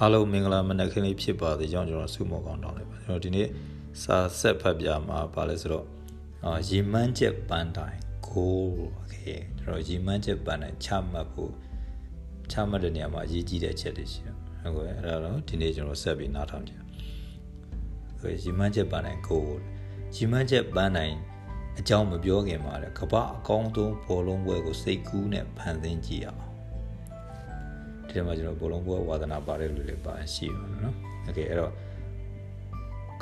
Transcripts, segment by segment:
အားလုံးမင်္ဂလာမနက်ခင်းလေးဖြစ်ပါသေးကြောင်းကျွန်တော်ဆုမကောင်းတောင်းလိုက်ပါကျွန်တော်ဒီနေ့စာဆက်ဖတ်ပြမှာပါလဲဆိုတော့ရေမန်းချက်ပန်းတိုင်း goal okay ကျွန်တော်ရေမန်းချက်ပန်းတိုင်းချမှတ်ဖို့ချမှတ်တဲ့နေရာမှာအရေးကြီးတဲ့အချက်တွေရှိတယ်ဟုတ်ကဲ့အဲ့ဒါတော့ဒီနေ့ကျွန်တော်ဆက်ပြီးနားထောင်ကြည့်ဆိုရေမန်းချက်ပန်းတိုင်း goal ရေမန်းချက်ပန်းတိုင်းအကြောင်းမပြောခင်မှာလေကပအကောင်းဆုံးဘောလုံးပွဲကိုစိတ်ကူးနဲ့ဖန်ဆင်းကြည့်အောင် ဒီထဲမှာကျွန်တော်ဘောလုံးပွဲဝါသနာပါတဲ့လူတွေပါရှိပါနော်။ Okay အဲ့တော့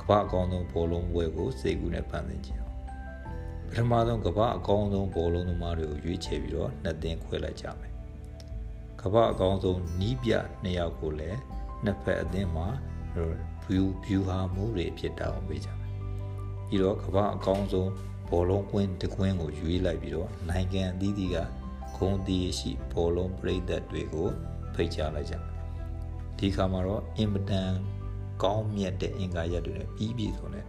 ကမ္ဘာအကောင်းဆုံးဘောလုံးပွဲကိုစိတ်ကူးနဲ့ဖန်ဆင်းခြင်း။ပထမဆုံးကမ္ဘာအကောင်းဆုံးဘောလုံးသမားတွေကိုရွေးချယ်ပြီးတော့နှစ်သင်းခွဲလိုက်ကြမယ်။ကမ္ဘာအကောင်းဆုံးနီးပြနှစ်ယောက်ကိုလည်းနှစ်ဖက်အသင်းမှာ view view ဟာမှုတွေဖြစ်တာအောင်ပေးကြမယ်။ပြီးတော့ကမ္ဘာအကောင်းဆုံးဘောလုံးကွင်းတကွင်းကိုရွေးလိုက်ပြီးတော့နိုင်ငံအသီးသီးကဂုံးသီးရှိဘောလုံးပရိသတ်တွေကို ဖိတ်ကြားလိုက်ကြဒီခါမှာတော့အင်မတန်ကောင်းမြတ်တဲ့အင်္ဂါရက်တွေနဲ့ပြီးပြီဆိုတော့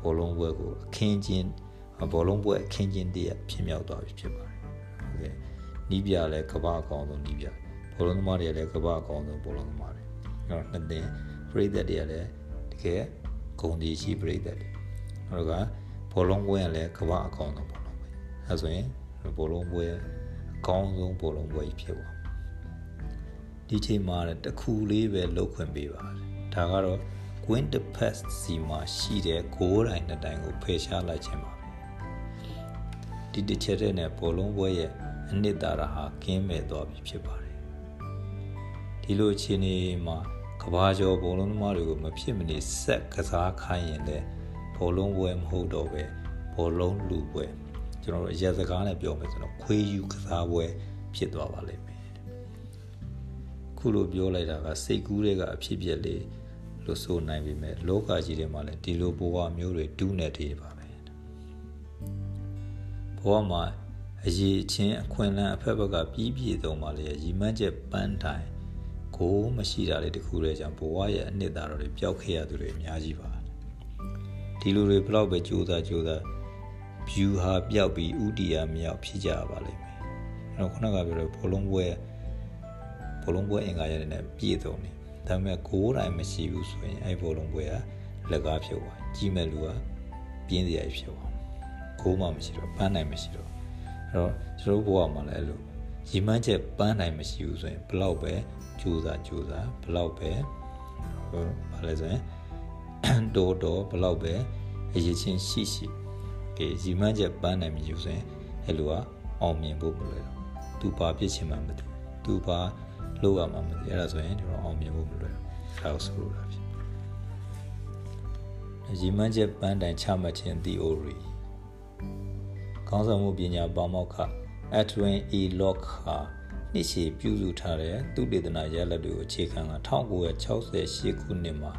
ဘောလုံးပွဲကိုအခင်းချင်းဘောလုံးပွဲအခင်းချင်းတည်းဖြစ်မြောက်သွားပြီဖြစ်ပါတယ်ဟုတ်ကဲ့နီးပြလဲကဘာအကောင်းဆုံးနီးပြဘောလုံးသမားတွေလည်းကဘာအကောင်းဆုံးဘောလုံးသမားတွေအဲ့တော့နှစ်သင်းပရိသတ်တွေကလည်းတကယ်ဂုံဒီရှိပရိသတ်တွေနောက်ကဘောလုံးပွဲကလည်းကဘာအကောင်းဆုံးဘောလုံးပွဲအဲဆိုရင်ဘောလုံးပွဲအကောင်းဆုံးဘောလုံးပွဲကြီးဖြစ်သွား ဒီချိန်မှာတခုလေးပဲလှုပ်ခွင့်ပေးပါတယ်ဒါကတော့ win the pass စီမှာရှိတဲ့ဂိုးတိုင်းနှစ်တိုင်းကိုဖယ်ရှားလိုက်ခြင်းပါပဲဒီတစ်ချက်တည်းနဲ့ဘောလုံးပွဲရဲ့အနှစ်သာရဟာကင်းမဲ့သွားပြီဖြစ်ပါတယ်ဒီလိုအခြေအနေမှာကဘာကျော်ဘောလုံးသမားတွေကိုမဖြစ်မနေဆက်ကစားခိုင်းရင်လည်းဘောလုံးပွဲမဟုတ်တော့ပဲဘောလုံးလူပွဲကျွန်တော်တို့အရက်စကားနဲ့ပြောမယ်ဆိုတော့ခွေးယူကစားပွဲဖြစ်သွားပါလိမ့်မယ် ခုလိုပြောလိုက်တာကစိတ်ကူးတွေကအဖြစ်ပြက်လေးလို့ဆိုနိုင်ပေမဲ့လောကကြီးထဲမှာလည်းဒီလိုဘဝမျိုးတွေတူးနေသေးပါပဲဘဝမှာအရေးချင်းအခွင့်အလမ်းအဖက်ဘက်ကပြီးပြည့်စုံပါလေရီမန်းချက်ပန်းတိုင်ကိုမရှိတာလေးတခုတည်းကြောင့်ဘဝရဲ့အနှစ်သာရတွေပျောက်ခဲ့ရသူတွေအများကြီးပါဒီလိုတွေဘလောက်ပဲကြိုးစားကြိုးစား view ဟာပျောက်ပြီးဥတီယာမြောက်ဖြစ်ကြပါလိမ့်မယ်အဲ့တော့ခုနကပြောတဲ့ဘောလုံးပွဲ ဘောလုံးပွဲအင်္ဂါရက်နဲ့ပြည့်စုံနေဒါပေမဲ့ကိုးတိုင်းမရှိဘူးဆိုရင်အဲ့ဘောလုံးပွဲကလက်ကားဖြုတ်သွားကြီးမဲ့လူကပြင်းစရာဖြစ်သွားကိုးမှမရှိတော့ပန်းနိုင်မရှိတော့အဲ့တော့ကျွန်တော်ဘဝမှာလည်းအဲ့လိုရီမန်းချက်ပန်းနိုင်မရှိဘူးဆိုရင်ဘလောက်ပဲကြိုးစားကြိုးစားဘလောက်ပဲဟိုဘာလဲဆိုရင်တော်တော်ဘလောက်ပဲအရေးချင်းရှိရှိကဲရီမန်းချက်ပန်းနိုင်မရှိဘူးဆိုရင်အဲ့လိုကအောင်မြင်ဖို့မလွယ်တော့သူဘာဖြစ်ချင်မှမသိသူဘာ လုပ်ရမှာမသိအဲ့ဒါဆိုရင်ဒီတော့အောင်မြင်ဖို့မလွယ်ဘူးဒါကိုဆိုလိုတာဖြစ်ရီမန်းချက်ပန်းတိုင်ချမှတ်ခြင်း theory ခေါင်းဆောင်မှုပညာပါမောက္ခ Edwin E. Locke ဟာနှစ်ရှည်ပြုစုထားတဲ့သုတေသနရလဒ်တွေကိုအခြေခံက1968ခုနှစ်မှာ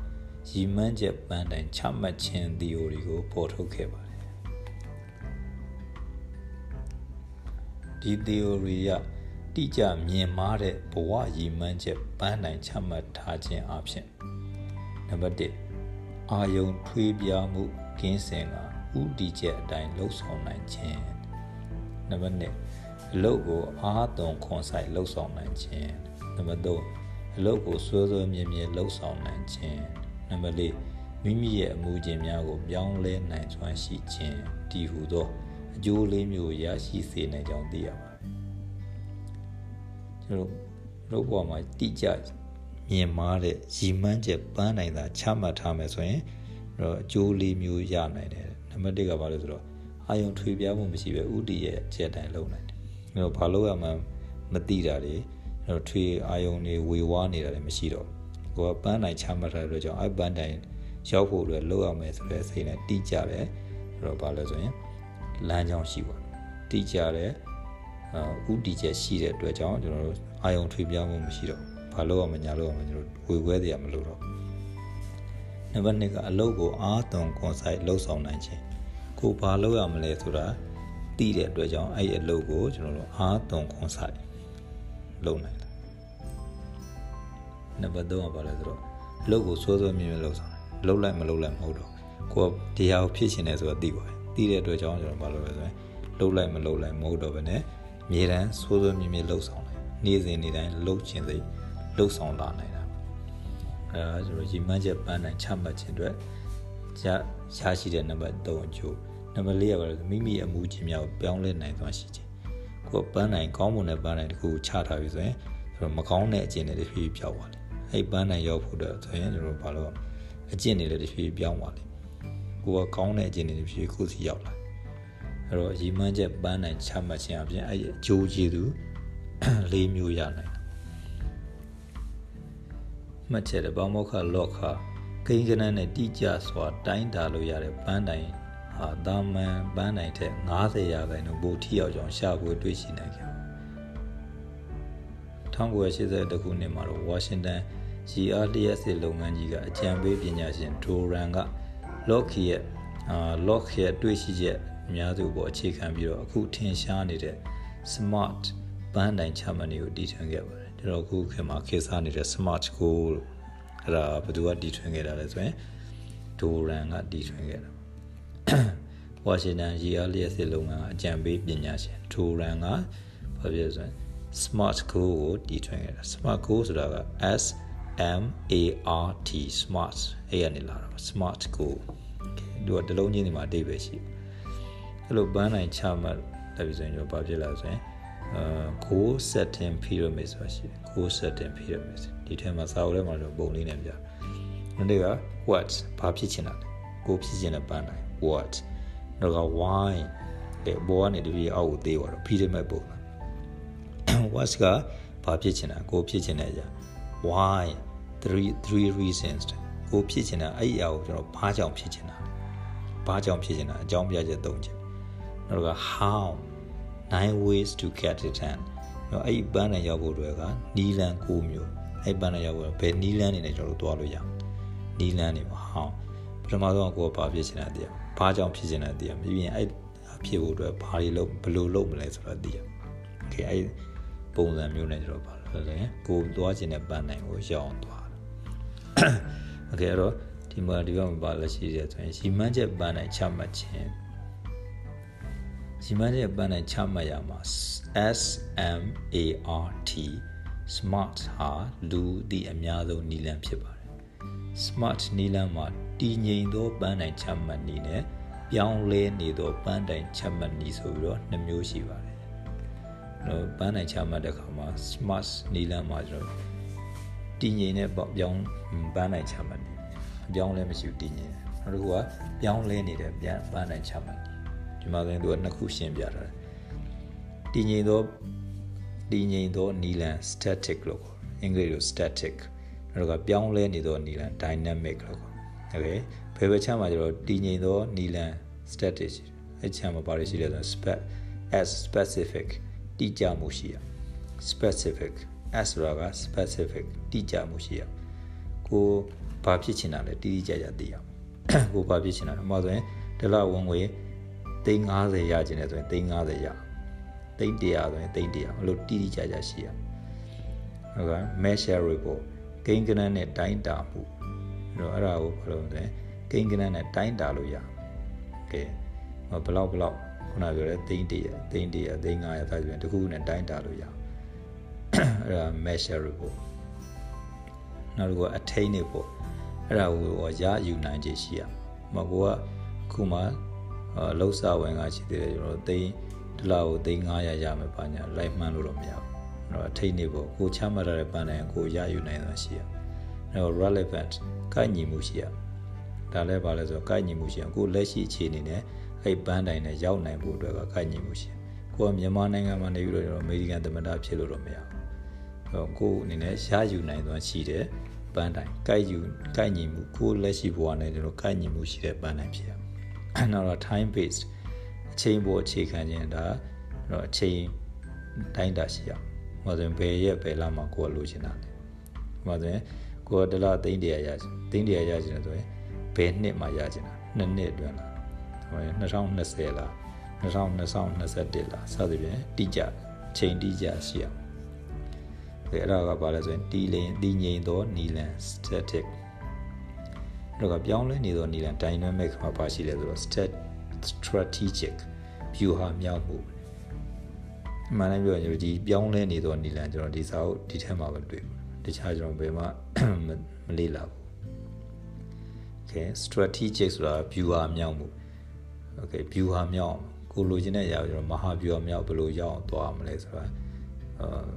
ရီမန်းချက်ပန်းတိုင်ချမှတ်ခြင်း theory ကိုပေါ်ထုတ်ခဲ့ပါတယ်ဒီ theory က တိကျမြင်မာတဲ့ဘဝရည်မှန်းချက်ပန်းနိုင်ချမှတ်ထားခြင်းအပြင်နံပါတ်1အာယုံထွေးပြားမှုကင်းစင်ကဥတီချက်အတိုင်းလှုပ်ဆောင်နိုင်ခြင်းနံပါတ်2အလုပ်ကိုအားသွန်ခွန်ဆိုင်လှုပ်ဆောင်နိုင်ခြင်းနံပါတ်3အလုပ်ကိုစွဲစွဲမြဲမြဲလှုပ်ဆောင်နိုင်ခြင်းနံပါတ်4မိမိရဲ့အမှုခြင်းများကိုပြောင်းလဲနိုင်စွမ်းရှိခြင်းတည်ဟူသောအကျိုးလေးမျိုးရရှိစေနိုင်ကြောင်းသိရပါကျွန် တော်တို့ဘဝမှာတိကျမြင်မာတဲ့ရည်မှန်းချက်ပန်းနိုင်တာချမှတ်ထားမယ်ဆိုရင်တော့အကျိုးလေးမျိုးရနိုင်တယ်နံပါတ်1ကဘာလဲဆိုတော့အာယုံထွေပြားမှုမရှိပဲဥတီရဲ့အချက်တိုင်းလုံးနိုင်တယ်အဲ့တော့ဘာလို့ရမှမသိတာတွေအဲ့တော့ထွေအာယုံတွေဝေဝါးနေတာတွေမရှိတော့ကိုကပန်းနိုင်ချမှတ်ထားတဲ့ကြောင့်အဲ့ပန်းတိုင်းရောက်ဖို့အတွက်လောက်ရမယ်ဆိုတဲ့စိတ်နဲ့တိကျတယ်အဲ့တော့ဘာလဲဆိုရင်လမ်းကြောင်းရှိပါတိကျတယ် ဥတီချက်ရှိတဲ့အတွက်ကြောင့်ကျွန်တော်တို့အာယုံထွေပြောင်းမှုမရှိတော့ဘာလို့အောင်မညာလို့အောင်ကျွန်တော်တို့ဝေခွဲတရားမလို့တော့နံပါတ်2ကအလုပ်ကိုအားသွန်ကွန်ဆိုင်လှုပ်ဆောင်နိုင်ခြင်းကိုဘာလုပ်ရမလဲဆိုတာသိတဲ့အတွက်ကြောင့်အဲ့ဒီအလုပ်ကိုကျွန်တော်တို့အားသွန်ကွန်ဆိုင်လုပ်နိုင်တယ်နံပါတ်3ကဘာလဲဆိုတော့အလုပ်ကိုစိုးစိုးမြင်မြင်လုပ်ဆောင်တယ်လုပ်လိုက်မလုပ်လိုက်မဟုတ်တော့ကိုကတရားကိုဖြစ်ရှင်တယ်ဆိုတာသိပါတယ်သိတဲ့အတွက်ကြောင့်ကျွန်တော်ဘာလုပ်လဲဆိုရင်လုပ်လိုက်မလုပ်လိုက်မဟုတ်တော့ဘဲနဲ့ မြေတမ်းစိုးစိုးမြင်မြင်လှုပ်ဆောင်လိုက်နေ့စဉ်နေ့တိုင်းလှုပ်ခြင်းစိတ်လှုပ်ဆောင်လာနိုင်တာအဲဒါဆိုတော့ရည်မှန်းချက်ပန်းတိုင်းချမှတ်ခြင်းအတွက်ရရရှိတဲ့နံပါတ်3အကျိုးနံပါတ်4ကဘာလဲမိမိအမှုချင်းများကိုပြောင်းလဲနိုင်သွားရှိခြင်းကိုပန်းတိုင်းကောင်းမွန်တဲ့ပန်းတိုင်းတစ်ခုချထားပြီဆိုရင်ဆိုတော့မကောင်းတဲ့အကျင့်တွေတစ်ဖြည်းဖြည်းပြောင်းသွားတယ်အဲ့ပန်းတိုင်းရောက်ဖို့တော့ဆိုရင်ကျွန်တော်ဘာလို့အကျင့်တွေလည်းတစ်ဖြည်းဖြည်းပြောင်းသွားတယ်ကိုကကောင်းတဲ့အကျင့်တွေတစ်ဖြည်းဖြည်းကိုစီရောက်လာ အဲ့တော့ရည်မှန်းချက်ပန်းတိုင်းချမှတ်ခြင်းအပြင်အဲ့အကျိုးကျေးဇူး၄မျိုးရနိုင်မှတ်ချက်တဲ့ဘောင်းမောက်ခလော့ခကိန်းကနန်းနဲ့တိကျစွာ တိုင်းတာလို့ရတဲ့ပန်းတိုင်ဟာတာမန်ပန်းတိုင်ထက်90ရာခိုင်နှုန်းပိုထိရောက်ကြောင်းရှာဖွေတွေ့ရှိနိုင်ခဲ့1980ခုနှစ်မှာတော့ဝါရှင်တန် GR လျှက်စစ်လုပ်ငန်းကြီးကအကြံပေးပညာရှင်ဒိုရန်ကလော့ခီရဲ့အာလော့ခီရဲ့တွေ့ရှိချက် အများစုပေါ်အခြေခံပြီးတော့အခုထင်ရှားနေတဲ့ smart ပန်းတိုင်ချမှတ်နေကိုတည်ထွင်ခဲ့ပါတယ်ကျွန်တော်အခုခင်မှာခေတ်စားနေတဲ့ smart goal လို့အဲ့ဒါဘယ်သူကတည်ထွင်ခဲ့တာလဲဆိုရင်ဒိုရန်ကတည်ထွင်ခဲ့တာဝါရှင်တန်ရီယာလျက်စစ်လုပ်ငန်းအကြံပေးပညာရှင်ဒိုရန်ကဘာဖြစ်ဆိုရင် smart goal ကိုတည်ထွင်ခဲ့တာ smart goal ဆိုတာက S M A R T smart အဲ့ရနေလာတာ smart goal သူကတလုံးချင်းဒီမှာအဓိပ္ပာယ်ရှိ အဲ့လိုဘန်းနိုင်ချမှတ်တယ်ပြီးဆိုရင်ဘာဖြစ်လာဆိုရင်အာ goal setting pyramid ဆိုတာရှိတယ် goal setting pyramid ဒီထဲမှာစာအုပ်ထဲမှာတော့ပုံလေးနဲ့ပြ။နောက်တစ်က what ဘာဖြစ်ချင်တာလဲ။ကိုဖြစ်ချင်တဲ့ပန်းတိုင်း what နောက်က why တဲ့ဘောကနေတပြီးအောက်ကိုသေးသွားတော့ pyramid ပုံလား။ what ကဘာဖြစ်ချင်တာကိုဖြစ်ချင်တဲ့အရာ why three three reasons ကိုဖြစ်ချင်တာအဲ့ဒီအရာကိုကျွန်တော်ဘာကြောင့်ဖြစ်ချင်တာဘာကြောင့်ဖြစ်ချင်တာအကြောင်းပြချက်၃ချက် နောက်က how nine ways to get it done နော်အဲ့ဒီပန်းနဲ့ရောက်ဖို့တွေကနီလန်၉မျိုးအဲ့ပန်းနဲ့ရောက်ဖို့ဘယ်နီလန်နေနဲ့ကျွန်တော်တို့သွားလို့ရနီလန်နေမှာဟောင်းပထမဆုံးကိုဘာဖြစ်ချင်တာတည်းဘာကြောင့်ဖြစ်ချင်တာတည်းပြီးရင်အဲ့ဖြစ်ဖို့အတွက်ဘာတွေလုပ်ဘယ်လိုလုပ်မလဲဆိုတာတည်းโอเคအဲ့ပုံစံမျိုးနဲ့ကျွန်တော်ပါလို့လဲကိုသွားချင်တဲ့ပန်းနိုင်ကိုရောက်အောင်သွားโอเคအဲ့တော့ဒီမှာဒီဘက်မှာပါလက်ရှိရဆိုရင်ရီမန်းချက်ပန်းနိုင်ချမှတ်ခြင်း စီမံချက်ပန်းနဲ့ချမှတ်ရမှာ S M A R T smart ဟာလူသည့်အများဆုံးနီလန်ဖြစ်ပါတယ် smart နီလန်မှာတည်ငြိမ်သောပန်းတိုင်ချမှတ်နည်းနဲ့ပြောင်းလဲနေသောပန်းတိုင်ချမှတ်နည်းဆိုပြီးတော့နှစ်မျိုးရှိပါတယ်။နော်ပန်းတိုင်ချမှတ်တဲ့အခါမှာ smart နီလန်မှာကျွန်တော်တည်ငြိမ်တဲ့ပြောင်းပန်းတိုင်ချမှတ်နည်းအပြောင်းလဲမရှိဘူးတည်ငြိမ်တယ်။နောက်တစ်ခုကပြောင်းလဲနေတဲ့ပြန်ပန်းတိုင်ချမှတ်နည်း ဒီမှာဆိုရင်သူကနှစ်ခုရှင်းပြထားတယ်တည်ငြိမ်သောတည်ငြိမ်သောနီလန် static လို့ခေါ်အင်္ဂလိပ်လို static နောက်ကပြောင်းလဲနေသောနီလန် dynamic လို့ခေါ်โอเคဘယ်ဘက်ချမ်းမှာကျတော့တည်ငြိမ်သောနီလန် static အဲ့ချမ်းမှာပါတယ်ရှိတယ်ဆိုတော့ as specific တိကျမှုရှိရ specific as ဆိုတာက specific တိကျမှုရှိရကိုဘာဖြစ်ချင်တာလဲတိတိကျကျသိရကိုဘာဖြစ်ချင်တာလဲမှာဆိုရင်ဒလဝင်ငွေ သိန်း90ရခြင်းလဲဆိုရင်သိန်း90ရသိန်း100ဆိုရင်သိန်း100အဲ့လိုတိတိကျကျရှိရဟုတ်ကဲ့ measure report ကိန်းကနန်းနဲ့တိုင်းတာမှုအဲ့တော့အဲ့ဒါကိုဘာလို့လဲကိန်းကနန်းနဲ့တိုင်းတာလို့ရကဲဘလောက်ဘလောက်ခုနပြောတဲ့သိန်း100သိန်း100သိန်း900ဒါဆိုရင်တခုနဲ့တိုင်းတာလို့ရအဲ့ဒါ measure report နောက်တစ်ခုအထိန်းနေပေါ့အဲ့ဒါကိုရယူနိုင်ခြင်းရှိရမကောကခုမှ လှုပ်စာဝင်ကရှိသေးတယ်ကျွန်တော်သိန်းဒလာကိုသိန်း900ရမယ်ပါညာလိုက်မှန်းလို့တော့မရဘူးအဲ့တော့အထိတ်နေပေါ့ကိုချမှတ်ရတဲ့ပန်းတိုင်းကိုရယူနိုင်တာရှိရအဲ့တော့ relevant ကိုက်ညီမှုရှိရဒါလည်းပါလဲဆိုတော့ကိုက်ညီမှုရှိရကိုလက်ရှိအခြေအနေနဲ့အဲ့ပန်းတိုင်းနဲ့ရောက်နိုင်ဖို့အတွက်ကကိုက်ညီမှုရှိရကိုကမြန်မာနိုင်ငံမှာနေပြီးတော့ကျွန်တော်အမေရိကန်သမ္မတဖြစ်လို့တော့မရဘူးအဲ့တော့ကိုအနေနဲ့ရယူနိုင်သွားရှိတယ်ပန်းတိုင်းကိုက်ယူကိုက်ညီမှုကိုလက်ရှိဘဝနဲ့ကျွန်တော်ကိုက်ညီမှုရှိတဲ့ပန်းတိုင်းဖြစ်ရ နောက်တော့ time based အချိန်ပေါ်အခြေခံခြင်းဒါတော့အချိန်တိုင်းတာရှိအောင်ဟောဆိုရင်ဘယ်ရက်ဘယ်လမှာကိုယ်လိုချင်တာလဲဟောဆိုရင်ကိုယ်ဒလသိန်းတရာရသိန်းတရာရချင်တယ်ဆိုရင်ဘယ်နှစ်မှာရချင်တာနှစ်နှစ်အတွင်းလားဟောရင်2020လား2021လားစသဖြင့်တိကျချိန်တိကျရှိအောင်ဒီအဲ့ဒါကဘာလဲဆိုရင်တီလင်တည်ငြိမ်သောနီလန် static တော့ကပြောင်းလဲနေသောနီလန် dynamic မှာပါရှိလဲဆိုတော့ strategic view ဟာမြောက်မှုမှန်တယ်ပြောရင်ဒီပြောင်းလဲနေသောနီလန်ကျွန်တော်ဒီစာအုပ်ဒီထဲမှာပဲတွေ့ဘူးတခြားကျွန်တော်ဘယ်မှမလေ့လာဘူး okay strategic ဆိုတာ viewer မြောက်မှု okay viewer မြောက်ကိုလိုချင်တဲ့အရာကိုကျွန်တော်မဟာ viewer မြောက်ဘယ်လိုရောက်အောင်သွားမလဲဆိုတာအာ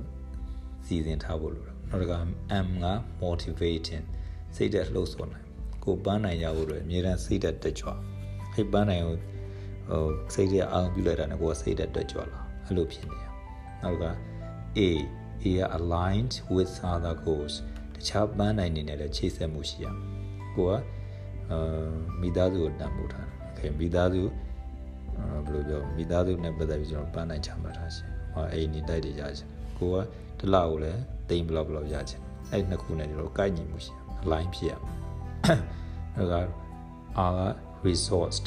စီစဉ်ထားဖို့လိုတယ်နောက်တစ်ခါ M က motivating စိတ်သက်လှုပ်ဆော်နိုင် ကိုပန်းနိုင်ရဖို့အတွက်အမြဲတမ်းစိတ်သက်တက်ကြွအဲ့ပန်းနိုင်ကိုဟိုစိတ်သက်အောင်ပြုလိုက်တာနဲ့ကိုယ်စိတ်သက်တက်ကြွလာအဲ့လိုဖြစ်နေရနောက်က A A က aligned with other goals တခြားပန်းနိုင်နေနဲ့လည်းချိတ်ဆက်မှုရှိရကိုကအာမိသားစုကိုတန်ဖိုးထားတယ်။ Okay မိသားစုအာဘယ်လိုပြောမိသားစုနဲ့ပတ်သက်ပြီးကျွန်တော်ပန်းနိုင်ချမှတ်ထားရှင်။ဟောအိမ်နေတိုက်တွေရရှင်။ကိုကတလောက်ကိုလည်းတိမ်ဘလောက်ဘလောက်ရရှင်။အဲ့နှစ်ခုနဲ့ကျွန်တော်ကိုက်ညီမှုရှိရ။ align ဖြစ်ရမယ်။ ဒါကအာ resourced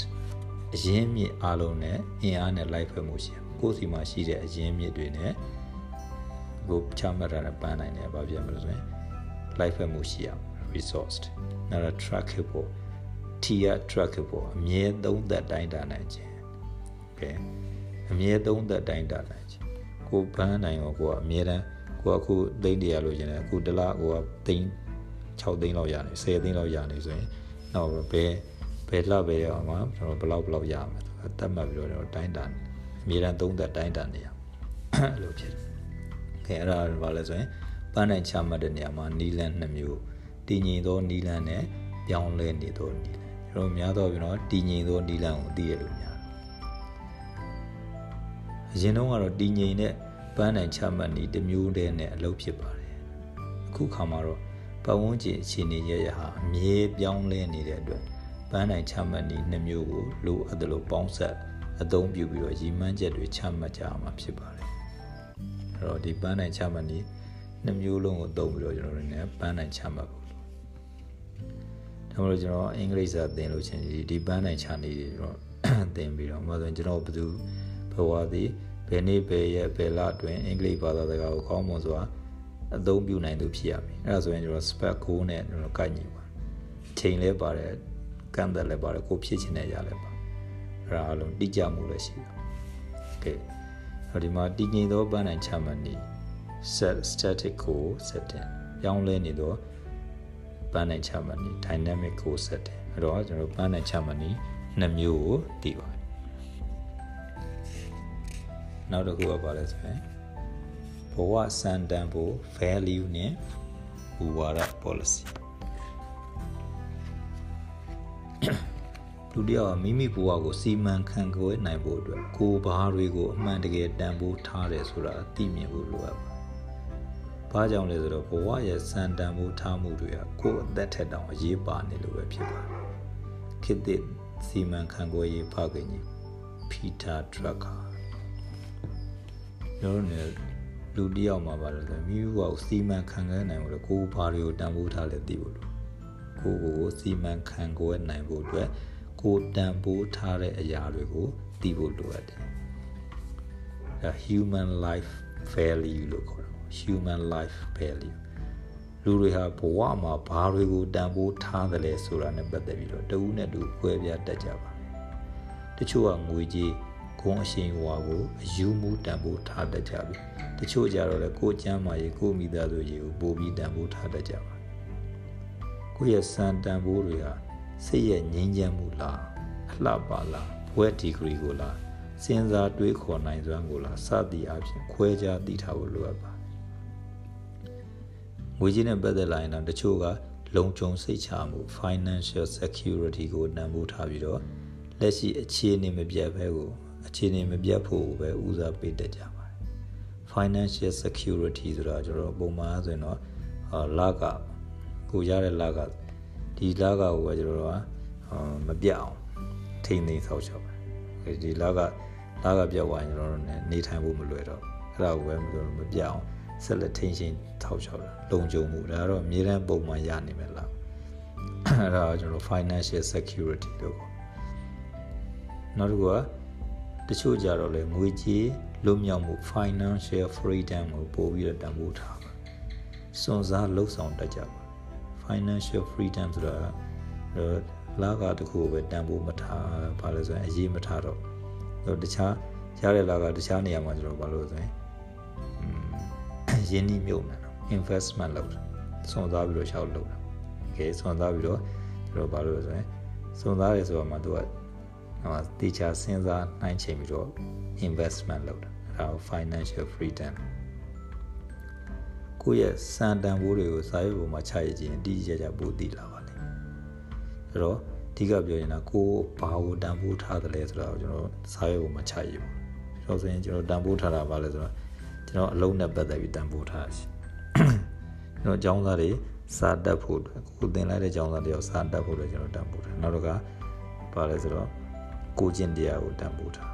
အရင်းမြစ်အလုံးနဲ့အင်အားနဲ့လိုက်ဖက်မှုရှိရ။ကိုယ်စီမှာရှိတဲ့အရင်းမြစ်တွေနဲ့ကိုချမှတ်ထားတဲ့ပန်းနိုင်တယ်ဘာဖြစ်မလို့ဆိုရင်လိုက်ဖက်မှုရှိရ resourced နောက်တော့ trackable T က trackable အမြဲသုံးသက်တိုင်းတာနိုင်ခြင်း okay အမြဲသုံးသက်တိုင်းတာနိုင်ခြင်းကိုဘန်းနိုင်ကိုကိုကအမြဲတမ်းကိုအခုသိန်းတရာလို့ရှင်တယ်အခုတလားကိုကသိန်း 6သိန်းလောက်ရနေ10သိန်းလောက်ရနေဆိုရင်နောက်ဘယ်ဘယ်လောက်ပဲရအောင်မှာကျွန်တော်ဘယ်လောက်ဘယ်လောက်ရမယ်ဆိုတော့တတ်မှတ်ပြီးတော့တိုင်းတာအမြဲတမ်းသုံးသက်တိုင်းတာနေရအဲ့လိုဖြစ်တယ်ခင်အဲ့ဒါဘာလဲဆိုရင်ပန်းနိုင်ချမှတ်တဲ့နေရာမှာနီလန်2မျိုးတည်ငြိမ်သောနီလန်နဲ့ပြောင်းလဲနေသောနီလန်ကျွန်တော်များတော့ပြီးတော့တည်ငြိမ်သောနီလန်ကိုသိရလို့များအရင်တော့ကတော့တည်ငြိမ်တဲ့ပန်းနိုင်ချမှတ်နေတစ်မျိုးတည်းနဲ့အလုပ်ဖြစ်ပါတယ်အခုခါမှာတော့ ပတ်ဝန်းကျင်အခြေအနေရရဟာအမြဲပြောင်းလဲနေတဲ့အတွက်ပန်းနိုင်ချမှတ်နေနှစ်မျိုးကိုလိုအပ်တယ်လို့ပေါင်းဆက်အသုံးပြုပြီးတော့ရည်မှန်းချက်တွေချမှတ်ကြရမှာဖြစ်ပါတယ်အဲ့တော့ဒီပန်းနိုင်ချမှတ်နေနှစ်မျိုးလုံးကိုသုံးပြီးတော့ကျွန်တော်တို့လည်းပန်းနိုင်ချမှတ်ဖို့ဒါမှမဟုတ်ကျွန်တော်အင်္ဂလိပ်စာသင်လို့ချင်းဒီဒီပန်းနိုင်ချနေတွေတော့သင်ပြီးတော့မှဆိုရင်ကျွန်တော်ဘယ်သူဘဝသည်ဘယ်နေ့ဘယ်ရက်ဘယ်လအတွင်းအင်္ဂလိပ်ဘာသာစကားကိုကောင်းမွန်စွာ အသုံးပြုနိုင်သူဖြစ်ရပြီအဲ့ဒါဆိုရင်ကျွန်တော် spec goal နဲ့ကျွန်တော်ကိုက်ညီပါချိန်လဲပါတယ်ကန့်သက်လဲပါတယ်ကိုဖြစ်ချင်တဲ့ရလဲပါအဲ့ဒါအလုံးတိကျမှုလည်းရှိတာ okay အဲ့ဒီမှာတည်ငြိမ်သောပန်းတိုင်ချမှတ်နေ set static goal setting ပြောင်းလဲနေသောပန်းတိုင်ချမှတ်နေ dynamic goal setting အဲ့တော့ကျွန်တော်ပန်းတိုင်ချမှတ်နေနှစ်မျိုးကိုသိပါတယ်နောက်တစ်ခုကပါလဲဆိုရင် ဘဝစံတန်ဖို့ value နဲ့ဘူဝါဒ policy လူတယောက်ကမိမိဘဝကိုစီမံခန့်ခွဲနိုင်ဖို့အတွက်ကိုယ်ဘာတွေကိုအမှန်တကယ်တန်ဖိုးထားတယ်ဆိုတာအသိမြင်ဖို့လိုအပ်ပါတယ်။ဘာကြောင့်လဲဆိုတော့ဘဝရဲ့စံတန်ဖိုးထားမှုတွေကကိုယ်အသက်ထက်တောင်အရေးပါနေလို့ပဲဖြစ်ပါတယ်။ခေတ်သစ်စီမံခန့်ခွဲရေးဖခင်ကြီးပီတာဒရကာကျွန်တော်တို့ လူတယောက်မှာပါလို့ဆိုမိမိဘဝကိုစီမံခန့်ခွဲနိုင်ဖို့ကိုယ်ဘာတွေကိုတန်ဖိုးထားလဲသိဖို့လိုကိုယ်ကိုစီမံခန့်ခွဲနိုင်ဖို့အတွက်ကိုတန်ဖိုးထားတဲ့အရာတွေကိုသိဖို့လိုအပ်တယ်။ဒါ human life value လို့ခေါ်တယ်။ human life value လူတွေဟာဘဝမှာဘာတွေကိုတန်ဖိုးထားတယ်လဲဆိုတာနဲ့ပတ်သက်ပြီးတော့တဦးနဲ့တူကွဲပြားတတ်ကြပါတချို့ကငွေကြေး ဂုဏ်အရှိန်ဟွာကိုအယူမှုတန်ဖိုးထားတတ်ကြပြီတချို့ကြတော့လေကိုယ်ကျမ်းမာရေးကိုမိသားစုရေးကိုပို့ပြီးတန်ဖိုးထားတတ်ကြပါကိုယ့်ရဲ့စံတန်ဖိုးတွေဟာစိတ်ရဲ့ငြိမ်းချမ်းမှုလားအလှပါလားဘွဲဒီဂရီကိုလားစဉ်းစားတွေးခေါ်နိုင်စွမ်းကိုလားစသည်အပြင်ခွဲခြားသိထားဖို့လိုအပ်ပါတယ်ငွေကြေးနဲ့ပတ်သက်လာရင်တော့တချို့ကလုံခြုံစိတ်ချမှု financial security ကိုနံမိုးထားပြီးတော့လက်ရှိအခြေအနေမပြတ်ဘဲကို အခြေအနေမပြတ်ဖို့ပဲဦးစားပေးတတ်ကြပါတယ် financial security ဆိုတာကျွန်တော်ပုံမှန်ဆိုရင်တော့လကကိုရတဲ့လကဒီလကကိုပဲကျွန်တော်တို့ကမပြတ်အောင်ထိမ့်သိမ်းဆောက်ချပါဒီလကလကပြတ်သွားရင်ကျွန်တော်တို့နေထိုင်ဖို့မလွယ်တော့အဲ့ဒါကိုပဲကျွန်တော်မပြတ်အောင်ဆက်လက်ထိန်းရှင်ထောက်ချောက်တာလုံခြုံမှုဒါကတော့အမြဲတမ်းပုံမှန်ရနေမယ်လားအဲ့ဒါကျွန်တော် financial security လို့ပေါ့နောက်တစ်ခုက တချို့ကြတော့လေငွေကြေးလွတ်မြောက်မှု financial freedom ကိုပို့ပြီးတော့တန်ဖိုးထားပါစွန်စားလှုပ်ဆောင်တတ်ကြပါ financial freedom ဆိုတာလာကတခုပဲတန်ဖိုးမထားဘာလို့ဆိုရင်အရေးမထားတော့တော့တခြားရတဲ့လာကတခြားနေရာမှာကျွန်တော်ဘာလို့ဆိုရင်ရင်းနှီးမြုပ်နေတာ investment လုပ်တာစွန်စားပြီးတော့ရှောက်လုပ်တာကဲစွန်စားပြီးတော့ကျွန်တော်ဘာလို့ဆိုရင်စွန်စားရဲဆိုတော့မှသူက ဟိုတေချာစဉ်းစားနှိုင်းချိန်ပြီးတော့ investment လုပ်တာအဲဒါ financial freedom ကိုယ့်ရဲ့စံတန်ဖိုးတွေကိုစာရွက်ပေါ်မှာချရခြင်းအတိအကျကျပို့တည်လာပါလိမ့်မယ်ဆိုတော့အဓိကပြောရင်တော့ကိုယ်ဘာကိုတန်ဖိုးထားတယ်လဲဆိုတော့ကျွန်တော်စာရွက်ပေါ်မှာချရပါကျွန်တော်ဆိုရင်ကျွန်တော်တန်ဖိုးထားတာပါလဲဆိုတော့ကျွန်တော်အလုံးနဲ့ပတ်သက်ပြီးတန်ဖိုးထားရှိကျွန်တော်အကြောင်းသားတွေစာတက်ဖို့အတွက်ကိုသင်လိုက်တဲ့အကြောင်းသားတွေရောစာတက်ဖို့အတွက်ကျွန်တော်တန်ဖိုးထားနောက်တော့ကပါလဲဆိုတော့ ကိုကျင့်တရားကိုတန်ဖိုးထား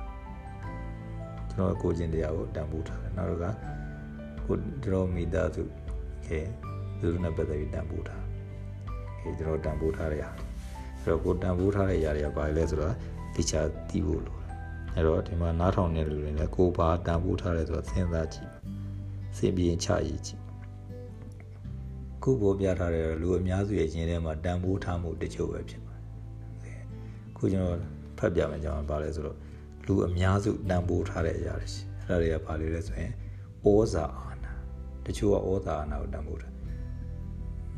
ကျွန်တော်ကိုကျင့်တရားကိုတန်ဖိုးထားတယ်နောက်တော့ကကိုကျွန်တော်မိသားစုခဲသူတို့နဲ့ပတ်သက်ပြီးတန်ဖိုးထားခဲကျွန်တော်တန်ဖိုးထားတဲ့ဟာအဲ့တော့ကိုတန်ဖိုးထားတဲ့ຢာတွေကဘာလဲဆိုတော့တိချာတီးဖို့လိုအဲ့တော့ဒီမှာနားထောင်နေလူတွေလည်းကိုဘာတန်ဖိုးထားတယ်ဆိုတော့စဉ်းစားကြည့်စဉ်းပြီးချရည်ကြည့်ခုပေါ်ပြထားတဲ့လူအများစုရဲ့ခြင်းထဲမှာတန်ဖိုးထားမှုတချို့ပဲဖြစ်ပါတယ်ခုကျွန်တော်ဖ တ်ပြမယ်ကြောင်းပါလဲဆိုတော့လူအများစုတန်ဖိုးထားတဲ့အရာတွေရှိအဲ့ဒါတွေကဘာလဲလဲဆိုရင်ဩဇာအာဏာတချို့ကဩဇာအာဏာကိုတန်ဖိုးထား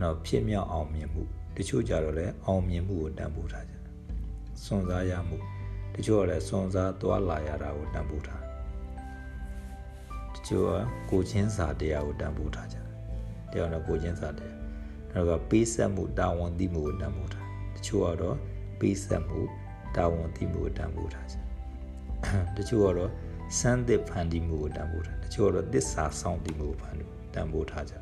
နောက်ဖြစ်မြောက်အောင်မြင်မှုတချို့ကြတော့လည်းအောင်မြင်မှုကိုတန်ဖိုးထားကြတယ်စွန့်စားရမှုတချို့ကလည်းစွန့်စားသွားလာရတာကိုတန်ဖိုးထားတချို့ကကိုချင်းစာတရားကိုတန်ဖိုးထားကြတယ်တရားတော့ကိုချင်းစာတရားနောက်ကပေးဆက်မှုတာဝန်သိမှုကိုတန်ဖိုးထားတချို့ကတော့ပေးဆက်မှု တာဝန်သိမှုကိုတန်ဖိုးထားကြတချို့ကတော့စမ်းသစ်ဖန်တီးမှုကိုတန်ဖိုးထားတချို့ကတော့သစ္စာဆောင်တည်မှုကိုဖန်တီးတန်ဖိုးထားကြ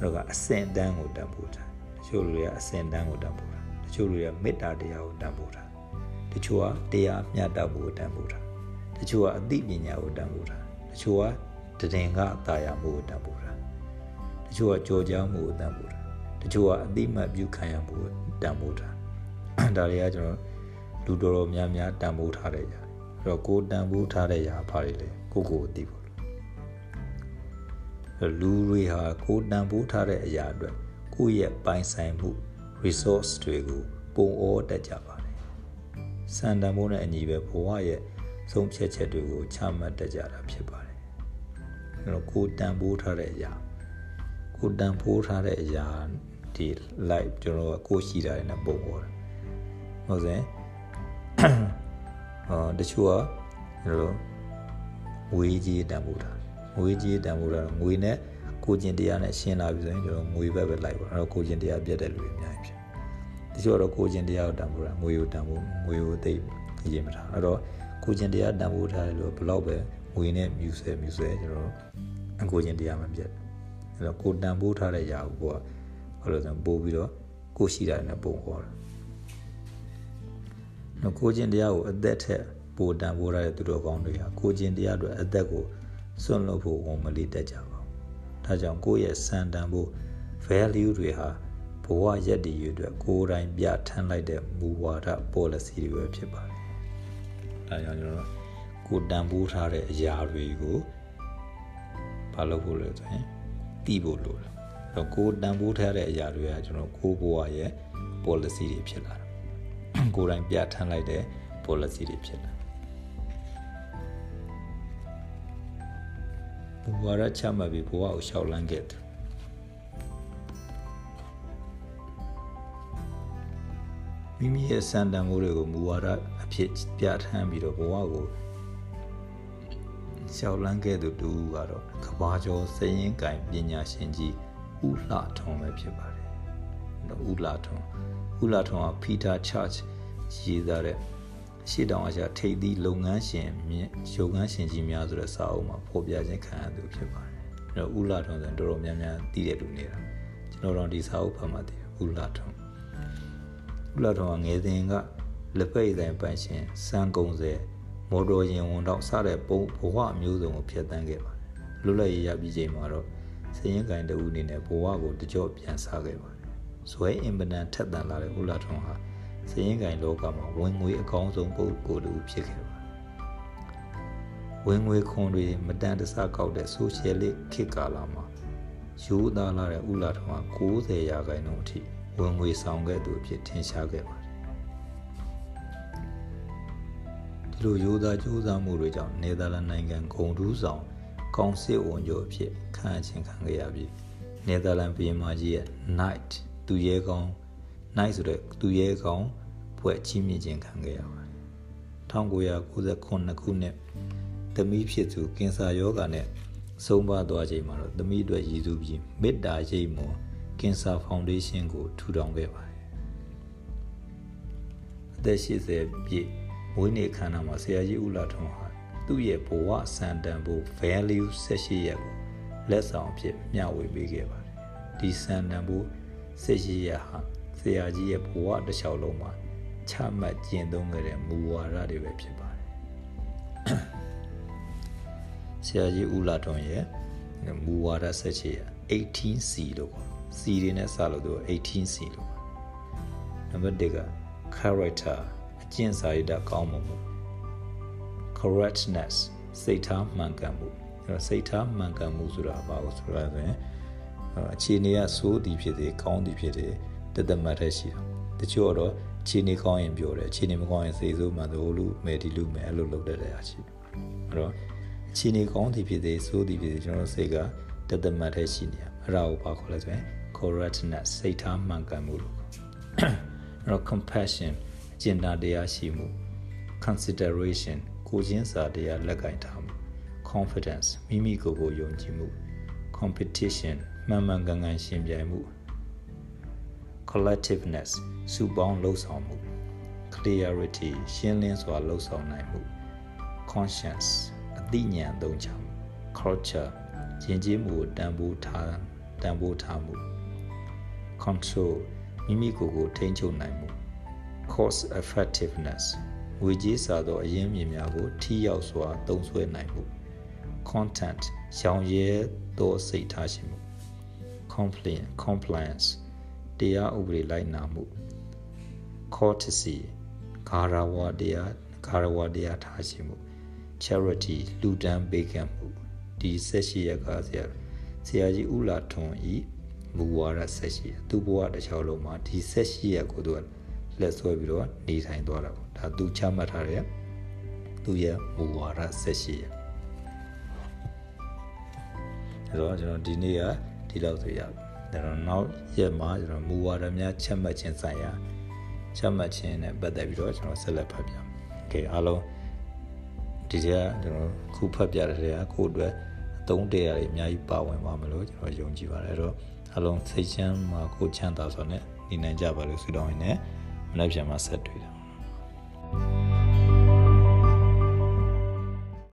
နောက်ကအစင်တန်းကိုတန်ဖိုးထားတချို့လူတွေကအစင်တန်းကိုတန်ဖိုးထားတချို့လူတွေကမေတ္တာတရားကိုတန်ဖိုးထားတချို့ကတရားမျှတမှုကိုတန်ဖိုးထားတချို့ကအသိပညာကိုတန်ဖိုးထားတချို့ကတည်ငါအတာယာမှုကိုတန်ဖိုးထားတချို့ကကြော်ကြားမှုကိုတန်ဖိုးထားတချို့ကအသိမှတ်ပြုခံရမှုကိုတန်ဖိုးထားဒါတွေကကျွန်တော် လူတော်တော်များများတန်ဖိုးထားတဲ့ຢာအဲ့တော့ကိုတန်ဖိုးထားတဲ့ຢာဘာတွေလဲကိုကိုကိုသိဖို့လူတွေဟာကိုတန်ဖိုးထားတဲ့အရာအတွက်ကိုယ့်ရဲ့ပိုင်ဆိုင်မှု resource တွေကိုပုံဩတတ်ကြပါတယ်။စံတန်ဖိုးနဲ့အညီပဲဘဝရဲ့ဆုံးဖြတ်ချက်တွေကိုချမှတ်တတ်ကြတာဖြစ်ပါတယ်။အဲတော့ကိုတန်ဖိုးထားတဲ့အရာကိုတန်ဖိုးထားတဲ့အရာဒီ live ကျွန်တော်ကကိုရှိတာနဲ့ပုံဩတာ။ဟုတ်စင် အာတချို့ကကျွန်တော်ငွေကြီးတန်ဖိုးထားငွေကြီးတန်ဖိုးထားငွေနဲ့ကိုကျင်တရားနဲ့ရှင်းလာပြီဆိုရင်ကျွန်တော်ငွေဘက်ပဲလိုက်ပါအဲ့တော့ကိုကျင်တရားပြတ်တဲ့လူတွေအများကြီးဖြစ်တချို့တော့ကိုကျင်တရားကိုတန်ဖိုးတာငွေကိုတန်ဖိုးငွေကိုသိရေးမထားအဲ့တော့ကိုကျင်တရားတန်ဖိုးထားတယ်လို့ဘလောက်ပဲငွေနဲ့မြူဆဲမြူဆဲကျွန်တော်အကိုကျင်တရားမပြတ်အဲ့တော့ကိုတန်ဖိုးထားတဲ့ຢာကိုကဘာလို့ဆိုပို့ပြီးတော့ကိုရှိတာနဲ့ပုံခေါ်တာ နော်ကိုကျင်တရားကိုအသက်ထက်ပိုတန်ဖိုးထားတဲ့သူတော်ကောင်းတွေဟာကိုကျင်တရားအတွက်အသက်ကိုစွန့်လွတ်ဖို့ဝန်မလေးတတ်ကြပါဒါကြောင့်ကိုယ့်ရဲ့စံတန်ဖို့ value တွေဟာဘဝရက်တည်ရအတွက်ကိုယ်တိုင်ပြထမ်းလိုက်တဲ့မူဝါဒ policy တွေပဲဖြစ်ပါတယ်။ဒါကြောင့်ကျွန်တော်ကိုတန်ဖိုးထားတဲ့အရာတွေကိုဘာလုပ်ဖို့လဲဆိုရင်တီးဖို့လိုတယ်။အဲတော့ကိုတန်ဖိုးထားတဲ့အရာတွေကကျွန်တော်ကိုဘဝရဲ့ policy တွေဖြစ်လာတယ်။ ကိုယ်တိုင်ပြထမ်းလိုက်တဲ့ policy တွေဖြစ်လာဘဝရချမှတ်ပြီးဘဝကိုရှောက်လန်းခဲ့တယ်မိမိရဲ့စံတန်ဖိုးတွေကိုမူဝါဒအဖြစ်ပြဋ္ဌာန်းပြီးတော့ဘဝကိုရှောက်လန်းခဲ့သူတူကတော့ကဘာကျော်စရင်ကင်ပညာရှင်ကြီးဦးလှထွန်းပဲဖြစ်ပါတယ်။ဦးလှထွ န်းဦးလှထွန်းက Peter Church ရေးသားတဲ့ရှေ့တောင်အရာထိပ်သီးလုပ်ငန်းရှင်မြင့်ရုပ်ငန်းရှင်ကြီးများဆိုတဲ့စာအုပ်မှာဖော်ပြခြင်းခံရသူဖြစ်ပါတယ်။အဲ့တော့ဦးလာထွန်းဆိုရင်တော်တော်များများသိတဲ့လူနေတာ။ကျွန်တော်တို့ဒီစာအုပ်ဖတ်မှသိတယ်ဦးလာထွန်း။ဦးလာထွန်းကငယ်စဉ်ကလက်ပိတ်တိုင်းပိုင်ရှင်စံကုံစဲမော်တော်ယာဉ်ဝန်တော့စတဲ့ပုံဘဝအမျိုးစုံကိုဖျက်ဆီးခဲ့ပါတယ်။လွတ်လပ်ရေးရပြီးချိန်မှာတော့စရင်ကိုင်တူအနေနဲ့ဘဝကိုတကြော့ပြန်စားခဲ့ပါတယ်။ ဇွဲအင်ပနန်ထက်တန်လာတဲ့ဦးလာထွန်းဟာစရင်ကင်လောကမှာဝင်ငွေအကောင်းဆုံးပုဂ္ဂိုလ်တူဖြစ်ခဲ့ပါတယ်။ဝင်ငွေခွန်တွေမတန်တဆကောက်တဲ့ဆိုရှယ်လစ်ခေတ်ကာလမှာယူသားလာတဲ့ဥလာထောင်က90ရာခိုင်နှုန်းအထိဝင်ငွေဆောင်ခဲ့သူအဖြစ်ထင်ရှားခဲ့ပါတယ်။ဒီလိုရိုးသားကြိုးစားမှုတွေကြောင့်နယ်သာလန်နိုင်ငံဂုံတူးဆောင်ကောင်စစ်ဝန်ချုပ်အဖြစ်ခံအချင်းခံခဲ့ရပြီးနယ်သာလန်ပြည်မာကြီးရဲ့ Knight သူရဲကောင်း Knight ဆိုတဲ့သူရဲကောင်းဖွဲ့ချီးမြှင့်ခြင်းခံခဲ့ရပါတယ်1998ခုနှစ်သမီးဖြစ်သူကင်ဆာယောဂါနဲ့ဆုံးပါသွားချိန်မှာတော့သမီးအတွက်ရည်စူးပြီးမေတ္တာရိပ်မွန်ကင်ဆာဖောင်ဒေးရှင်းကိုထူထောင်ခဲ့ပါတယ်အသက်80ပြည့်မွေးနေ့ခမ်းနားမှာဆရာကြီးဦးလာထွန်းဟာသူ့ရဲ့ဘဝစံတန်ဖို့ value 18ရက်ကိုလက်ဆောင်အဖြစ်မျှဝေပေးခဲ့ပါတယ်ဒီစံတန်ဖို့ 18ရက်ဟာဆရာကြီးရဲ့ဘဝတစ်လျှောက်လုံးမှာချမှတ်ကျင့်သုံးခဲ့တဲ့မူဝါဒတွေပဲဖြစ်ပါတယ်ဆရာကြီးဦးလာထွန်းရဲ့မူဝါဒ18ရက် 18C လို့ခေါ် C တွေနဲ့စလို့သူ 18C လို့နံပါတ်1က character အကျင့်စာရိတ္တကောင်းမှု correctness စိတ်ထားမှန်ကန်မှုအဲ့တော့စိတ်ထားမှန်ကန်မှုဆိုတာဘာလို့ဆိုတာဆိုရင် အခြေအနေကစိုးသည်ဖြစ်စေကောင်းသည်ဖြစ်စေတသက်မှတ်တဲ့ရှိတာတချို့တော့အခြေအနေကောင်းရင်ပြောတယ်အခြေအနေမကောင်းရင်စိတ်ဆိုးမှတို့လူမယ်ဒီလူမယ်အဲ့လိုလုပ်တတ်တဲ့အရှိအဲ့တော့အခြေအနေကောင်းသည်ဖြစ်စေစိုးသည်ဖြစ်စေကျွန်တော်စိတ်ကတသက်မှတ်တဲ့ရှိနေရအဲ့ဒါကိုဘာခေါ်လဲဆိုရင် correctness စိတ်ထားမှန်ကန်မှုလို့အဲ့တော့ compassion အကျဉ်းတရားရှိမှု consideration ကိုချင်းစာတရားလက်ကင်ထားမှု confidence မိမိကိုယ်ကိုယုံကြည်မှု competition မှန်မှန်ကန်ကန်ရှင်ပြိုင်မှု collectiveness စုပေါင်းလှုပ်ဆောင်မှု clarity ရှင်းလင်းစွာလှုပ်ဆောင်နိုင်မှု conscience အသိဉာဏ်သုံးချမှု culture ယဉ်ကျေးမှုတန်ဖိုးထားတန်ဖိုးထားမှု control မိမိကိုယ်ကိုထိန်းချုပ်နိုင်မှု cost effectiveness ငွေကြေးစာသောအရင်းမြစ်များကိုထိရောက်စွာသုံးစွဲနိုင်မှု content ရောင်ရဲသောစိတ်ထားရှိမှု compliance compliance တရားဥပဒေလိုက်နာမှု courtesy ဂါရဝတရားဂါရဝတရားထားရှိမှု charity လူဒန်းပေးကမ်းမှုဒီဆက်ရှိရကဆရာဆရာကြီးဦးလာထွန်းဤမူဝါဒဆက်ရှိရသူ့ဘဝတစ်ချောင်းလုံးမှာဒီဆက်ရှိရကိုသူကလက်ဆွဲပြီးတော့နေထိုင်သွားတာပေါ့ဒါသူချမှတ်ထားတဲ့သူရဲ့မူဝါဒဆက်ရှိရ အဲတော့ကျွန်တော်ဒီနေ့ကဒီလောက်ဆိုရပါဒါတော့နောက်ရက်မှာကျွန်တော်မူဝါဒများချမှတ်ခြင်းဆိုင်ရာချမှတ်ခြင်းနဲ့ပတ်သက်ပြီးတော့ကျွန်တော်ဆက်လက်ဖတ်ပြမယ်။ Okay အားလုံးဒီတည်းကကျွန်တော်ခုဖတ်ပြတဲ့တည်းကကိုယ့်အတွက်အသုံးတရားတွေအများကြီးပါဝင်ပါမလို့ကျွန်တော်ယုံကြည်ပါတယ်။အဲ့တော့အားလုံးစိတ်ချမ်းမှာကိုချမ်းသာစွာနဲ့နေနိုင်ကြပါလို့ဆုတောင်းရင်းနဲ့မနေ့ပြန်မှာဆက်တွေ့တာ။